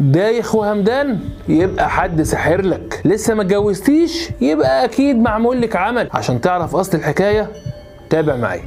دايخ وهمدان يبقى حد ساحر لك. لسه ما اتجوزتيش يبقى أكيد معمول لك عمل. عشان تعرف اصل الحكاية تابع معايا.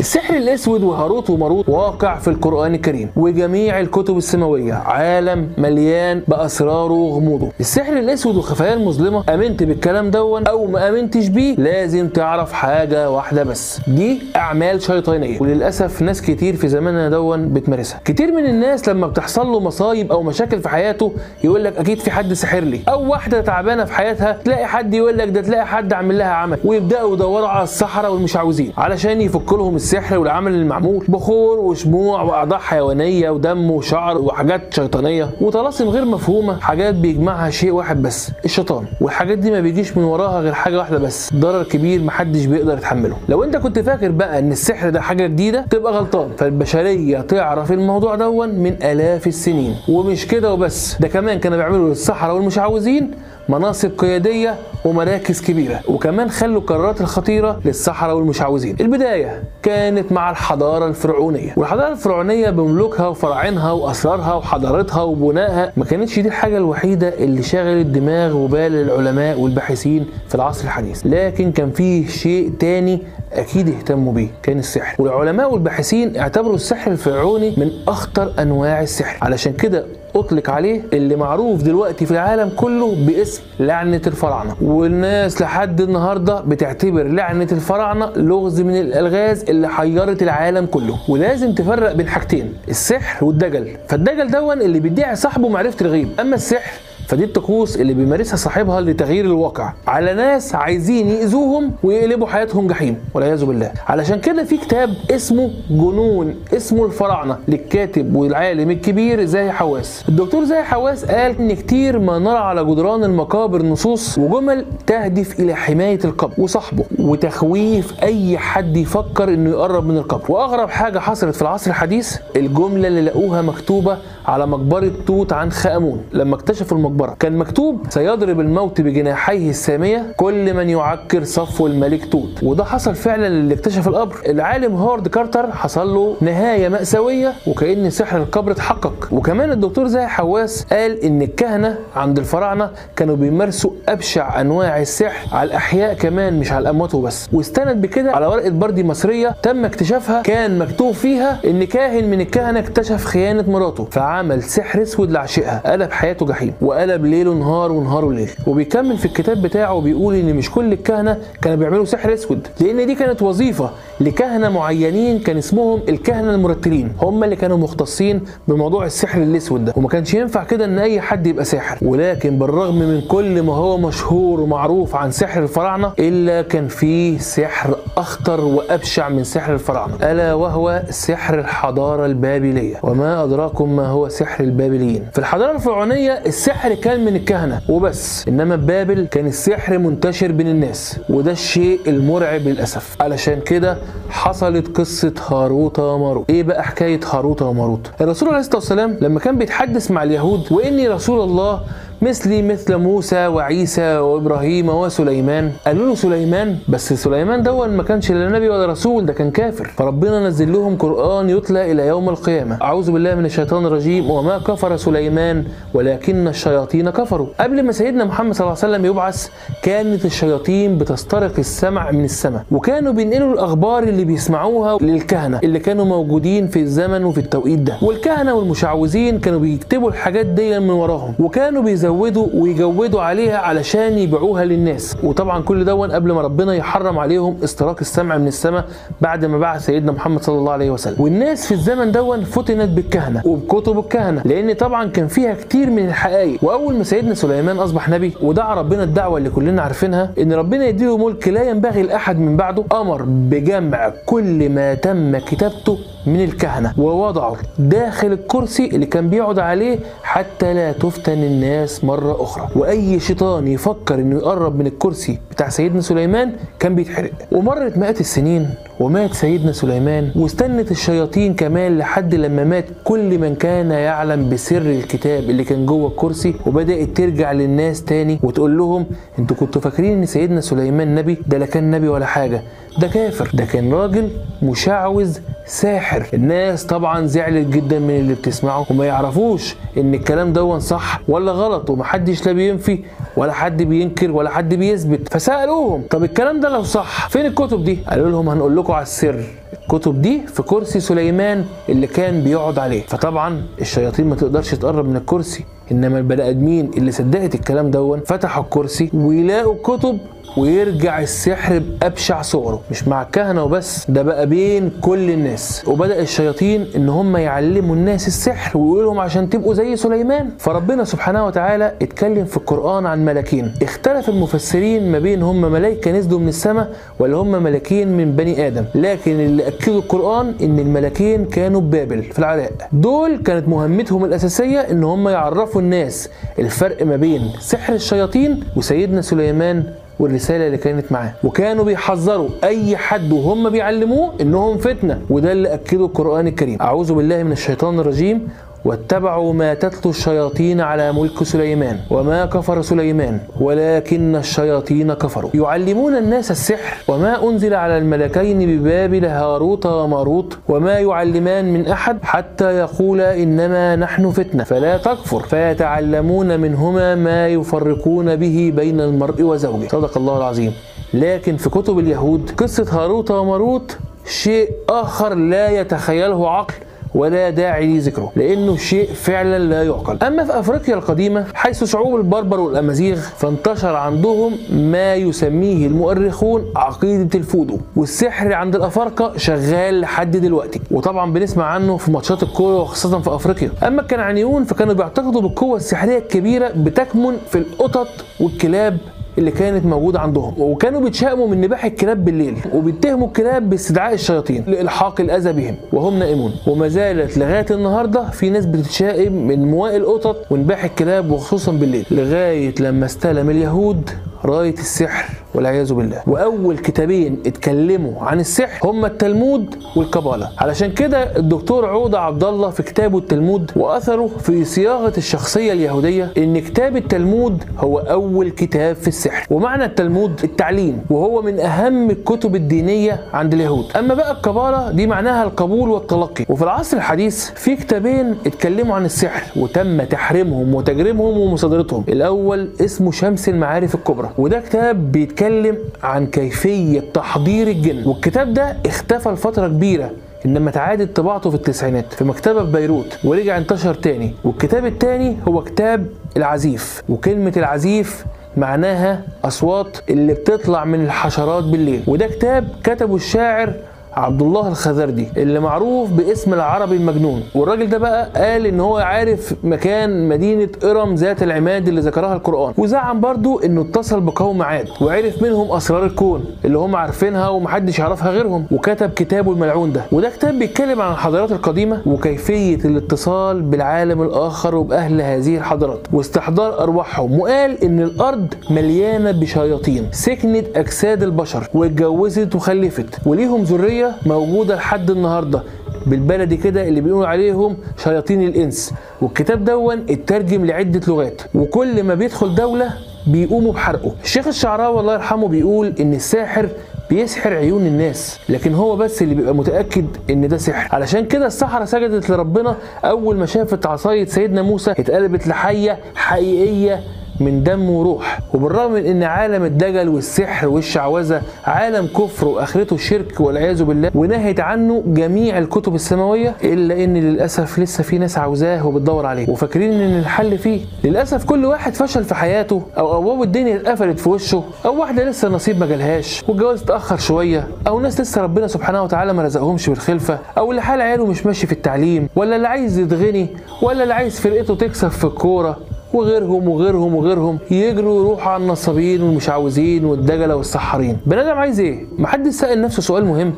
السحر الأسود وهاروت وماروت واقع في القرآن الكريم وجميع الكتب السماوية عالم مليان بأسراره وغموضه. السحر الأسود وخفاياه المظلمة آمنت بالكلام دون أو ما آمنتش بيه لازم تعرف حاجة واحدة بس دي أعمال شيطانية. وللأسف ناس كتير في زماننا دون بتمارسها. كتير من الناس لما بتحصل له مصايب أو مشاكل في حياته يقول لك أكيد في حد سحر لي. أو واحدة تعبانة في حياتها تلاقي حد يقول لك ده تلاقي حد عامل لها عمل ويبدأوا يدوروا على السحرة والمشعوذين علشان يفك لهم السحر. والعمل المعمول. بخور وشموع وأعضاء حيوانية ودم وشعر وحاجات شيطانية وطلاسم غير مفهومة. حاجات بيجمعها شيء واحد بس الشيطان. والحاجات دي ما بيجيش من وراها غير حاجة واحدة بس ضرر كبير محدش بيقدر يتحمله. لو انت كنت فاكر بقى إن السحر ده حاجة جديدة تبقى غلطان. فالبشرية تعرف الموضوع دون من آلاف السنين. ومش كده وبس ده كمان كانوا بيعملوا للسحرة والمشعوذين مناصب قيادية ومراكز كبيرة وكمان خلوا القرارات الخطيرة للسحرة والمشعوذين. البداية كانت مع الحضارة الفرعونية والحضارة الفرعونية بملوكها وفراعنها وأسرارها وحضارتها وبنائها ما كانتش دي الحاجة الوحيدة اللي شغلت دماغ وبال العلماء والباحثين في العصر الحديث. لكن كان فيه شيء تاني أكيد اهتموا بيه كان السحر. والعلماء والباحثين اعتبروا السحر الفرعوني من أخطر أنواع السحر. علشان كده أطلق عليه اللي معروف دلوقتي في العالم كله باسم لعنة الفراعنة. والناس لحد النهارده بتعتبر لعنة الفراعنة لغز من الألغاز اللي حيرت العالم كله. ولازم تفرق بين حاجتين السحر والدجل. فالدجل دون اللي بيدعي صاحبه معرفة الغيب. أما السحر فدي الطقوس اللي بيمارسها صاحبها لتغيير الواقع. على ناس عايزين يأذوهم ويقلبوا حياتهم جحيم والعياذ بالله. علشان كده في كتاب اسمه جنون اسمه الفراعنة للكاتب والعالم الكبير زاهي حواس. الدكتور زاهي حواس قال إن كتير ما نرى على جدران المقابر نصوص وجمل تهدف إلى حماية القبر وصاحبه وتخويف أي حد يفكر إنه يقرب من القبر. وأغرب حاجة حصلت في العصر الحديث الجملة اللي لقوها مكتوبة على مقبرة توت عنخ امون لما اكتشفوا المقبره كان مكتوب سيضرب الموت بجناحيه السامية كل من يعكر صفو الملك توت. وده حصل فعلا للي اكتشف القبر. العالم هوارد كارتر حصل له نهاية مأساوية وكأن سحر القبر اتحقق. وكمان الدكتور زاهي حواس قال إن الكهنة عند الفراعنة كانوا بيمارسوا أبشع أنواع السحر على الأحياء كمان مش على الأموات وبس. واستند بكده على ورقة بردي مصرية تم اكتشافها كان مكتوب فيها إن كاهن من الكهنة اكتشف خيانة مراته فعمل سحر أسود لعشقها قلب حياته جحيم. وقلب ليله نهار ونهاره ليل وبيكمل في الكتاب بتاعه وبيقول إن مش كل الكهنة كانوا بيعملوا سحر أسود لأن دي كانت وظيفة لكهنة معينين كان اسمهم الكهنة المرتلين. هم اللي كانوا مختصين بموضوع السحر الأسود ده. وما كانش ينفع كده إن أي حد يبقى ساحر. ولكن بالرغم من كل ما هو مشهور ومعروف عن سحر الفراعنة إلا كان فيه سحر أخطر وأبشع من سحر الفراعنة. ألا وهو سحر الحضارة البابلية. وما أدراكم ما هو سحر البابليين. في الحضارة الفرعونية السحر كان من الكهنة وبس. إنما بابل كان السحر منتشر بين الناس وده الشيء المرعب للأسف. علشان كده حصلت قصة هاروت وماروت إيه بقى حكاية هاروت وماروت الرسول عليه الصلاة والسلام لما كان بيتحدث مع اليهود وإني رسول الله مثلي مثل موسى وعيسى وإبراهيم وسليمان. قالوا له سليمان بس سليمان ده ما كانش لا نبي ولا رسول ده كان كافر. فربنا نزل لهم قرآن يتلى إلى يوم القيامة. أعوذ بالله من الشيطان الرجيم. وما كفر سليمان ولكن الشياطين كفروا. قبل ما سيدنا محمد صلى الله عليه وسلم يبعث كانت الشياطين بتسترق السمع من السماء. وكانوا بينقلوا الأخبار اللي بيسمعوها للكهنة اللي كانوا موجودين في الزمن وفي التوقيت ده. والكهنة والمشعوذين كانوا بيكتبوا الحاجات دي من وراهم. وكانوا بيزودوا يزودوا ويجودوا عليها علشان يبيعوها للناس. وطبعا كل دون قبل ما ربنا يحرم عليهم استراق السمع من السماء بعد ما بعث سيدنا محمد صلى الله عليه وسلم. والناس في الزمن دون فتنت بالكهنة وبكتب الكهنة لأن طبعا كان فيها كتير من الحقائق. وأول ما سيدنا سليمان أصبح نبي ودعا ربنا الدعوة اللي كلنا عارفينها إن ربنا يديله ملك لا ينبغي لأحد من بعده أمر بجمع كل ما تم كتابته من الكهنة ووضعه داخل الكرسي اللي كان بيقعد عليه حتى لا تفتن الناس مرة أخرى. وأي شيطان يفكر إنه يقرب من الكرسي بتاع سيدنا سليمان كان بيتحرق. ومرت مئات السنين ومات سيدنا سليمان واستنت الشياطين كمان لحد لما مات كل من كان يعلم بسر الكتاب اللي كان جوه الكرسي وبدأت ترجع للناس تاني وتقول لهم أنتوا كنتوا فاكرين إن سيدنا سليمان نبي؟ ده لا كان نبي ولا حاجة ده كافر ده كان راجل مشعوذ ساحر. الناس طبعا زعلت جدا من اللي بتسمعه وما يعرفوش إن الكلام ده صح ولا غلط ومحدش لا بينفي ولا حد بينكر ولا حد بيثبت. فسألوهم طب الكلام ده لو صح فين الكتب دي؟ قالوا لهم هنقول لكم على السر الكتب دي في كرسي سليمان اللي كان بيقعد عليه. فطبعا الشياطين ما تقدرش تقرب من الكرسي إنما البني آدمين اللي صدقت الكلام دون فتحوا الكرسي ويلاقوا الكتب ويرجع السحر بأبشع صوره مش مع الكهنة وبس ده بقى بين كل الناس. وبدأ الشياطين إن هم يعلموا الناس السحر ويقولوا لهم عشان تبقوا زي سليمان. فربنا سبحانه وتعالى اتكلم في القرآن عن ملكين اختلف المفسرين ما بين هم ملائكة نزلوا من السماء ولا هم ملكين من بني آدم. لكن اللي أكدوا القرآن إن الملكين كانوا ببابل في العراق. دول كانت مهمتهم الأساسية إن هم يعرفوا الناس الفرق ما بين سحر الشياطين وسيدنا سليمان والرسالة اللي كانت معاه. وكانوا بيحذروا أي حد وهم بيعلموه إنهم فتنة وده اللي أكده القرآن الكريم. أعوذ بالله من الشيطان الرجيم. واتبعوا ما تتلو الشياطين على ملك سليمان وما كفر سليمان ولكن الشياطين كفروا. يعلمون الناس السحر وما أنزل على الملكين ببابل هاروت وماروت وما يعلمان من أحد حتى يقولا إنما نحن فتنة. فلا تكفر. فيتعلمون منهما ما يفرقون به بين المرء وزوجه. صدق الله العظيم. لكن في كتب اليهود قصة هاروت وماروت شيء آخر لا يتخيله عقل. ولا داعي لذكره لأنه شيء فعلا لا يعقل. أما في أفريقيا القديمة حيث شعوب البربر والأمازيغ فانتشر عندهم ما يسميه المؤرخون عقيدة الفودو. والسحر عند الأفارقة شغال لحد دلوقتي. وطبعا بنسمع عنه في ماتشات الكورة وخاصة في أفريقيا. أما الكنعانيون فكانوا بيعتقدوا بالقوة السحرية الكبيرة بتكمن في القطط والكلاب اللي كانت موجودة عندهم. وكانوا بيتشائموا من نباح الكلاب بالليل وبيتهموا الكلاب باستدعاء الشياطين لإلحاق الأذى بهم وهم نائمون. وما زالت لغاية النهاردة في ناس بتتشائم من مواء القطط ونباح الكلاب وخصوصا بالليل. لغاية لما استلم اليهود راية السحر. والعياذ بالله. وأول كتابين اتكلموا عن السحر هما التلمود والكبالة. علشان كده الدكتور عوده عبد الله في كتابه التلمود وأثره في صياغة الشخصية اليهودية إن كتاب التلمود هو أول كتاب في السحر. ومعنى التلمود التعليم وهو من أهم الكتب الدينية عند اليهود. أما بقى الكبالة دي معناها القبول والتلقي. وفي العصر الحديث في كتابين اتكلموا عن السحر وتم تحريمهم وتجريمهم ومصادرتهم. الأول اسمه شمس المعارف الكبرى وده كتاب بيتكلم بيتكلم عن كيفية تحضير الجن. والكتاب ده اختفى لفترة كبيرة إنما اتعادت طباعته في التسعينات في مكتبة في بيروت ورجع انتشر تاني. والكتاب التاني هو كتاب العزيف وكلمة العزيف معناها أصوات اللي بتطلع من الحشرات بالليل. وده كتاب كتبه الشاعر عبد الله الخزردي اللي معروف باسم العربي المجنون. والراجل ده بقى قال إن هو عارف مكان مدينة إرم ذات العماد اللي ذكرها القرآن. وزعم برضو إنه اتصل بقوم عاد وعرف منهم أسرار الكون اللي هم عارفينها ومحدش يعرفها غيرهم. وكتب كتابه الملعون ده. وده كتاب بيتكلم عن الحضارات القديمة وكيفية الاتصال بالعالم الآخر وبأهل هذه الحضارات. واستحضار أرواحهم. وقال إن الأرض مليانة بشياطين سكنت أجساد البشر واتجوزت وخلفت وليهم ذرية موجودة لحد النهارده. بالبلدي كده اللي بيقولوا عليهم شياطين الإنس. والكتاب دون اترجم لعدة لغات. وكل ما بيدخل دولة بيقوموا بحرقه. الشيخ الشعراوي الله يرحمه بيقول إن الساحر بيسحر عيون الناس. لكن هو بس اللي بيبقى متأكد إن ده سحر. علشان كده السحره سجدت لربنا أول ما شافت عصاية سيدنا موسى اتقلبت لحية حقيقية من دم وروح. وبالرغم من إن عالم الدجل والسحر والشعوذة عالم كفر وأخرته الشرك والعياذ بالله ونهت عنه جميع الكتب السماوية إلا إن للأسف لسه في ناس عاوزاه وبتدور عليه. وفاكرين إن الحل فيه؟ للأسف كل واحد فشل في حياته أو أبواب الدنيا اتقفلت في وشه أو واحدة لسه النصيب ما جالهاش والجواز اتأخر شوية أو ناس لسه ربنا سبحانه وتعالى ما رزقهمش بالخلفة أو اللي حال عياله مش ماشي في التعليم ولا اللي عايز يتغني ولا اللي عايز فرقته تكسب في الكورة. وغيرهم وغيرهم وغيرهم يجروا يروحوا على النصابين والمشعوذين والدجلة والسحارين. بني آدم عايز إيه؟ محدش سأل نفسه سؤال مهم.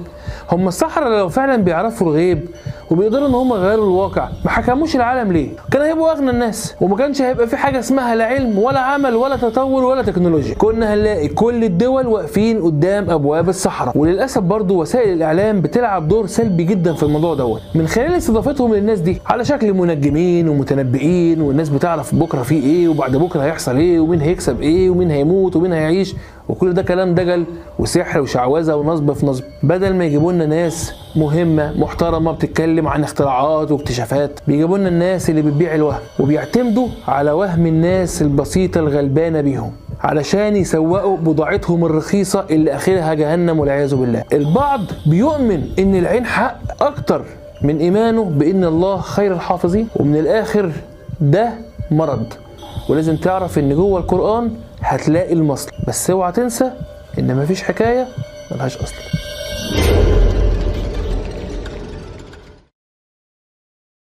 هم السحرة لو فعلا بيعرفوا الغيب وبيقدروا إن هم يغيروا الواقع. ما حكموش العالم ليه؟ كان هيبقوا أغنى الناس. وما كانش هيبقى في حاجة اسمها لا علم ولا عمل ولا تطور ولا تكنولوجيا. كنا هنلاقي كل الدول واقفين قدام أبواب الصحراء. وللأسف برضو وسائل الإعلام بتلعب دور سلبي جدا في الموضوع دوت. من خلال استضافتهم للناس دي على شكل منجمين ومتنبئين والناس بتعرف بكرة في إيه وبعد بكرة هيحصل إيه ومين هيكسب إيه ومين هيموت ومين هيعيش. وكل ده كلام دجل وسحر وشعوذة ونصب في نصب. بدل ما يجيبوا لنا ناس مهمة محترمة بتتكلم عن اختراعات واكتشافات بيجيبوا لنا الناس اللي بتبيع الوهم وبيعتمدوا على وهم الناس البسيطة الغلبانة بيهم علشان يسوقوا بضاعتهم الرخيصة اللي آخرها جهنم والعياذ بالله. البعض بيؤمن إن العين حق أكتر من إيمانه بإن الله خير الحافظين ومن الآخر ده مرض. ولازم تعرف إن جوه القرآن هتلاقي المصل. بس اوعى تنسى إن مفيش حكاية ملهاش أصل.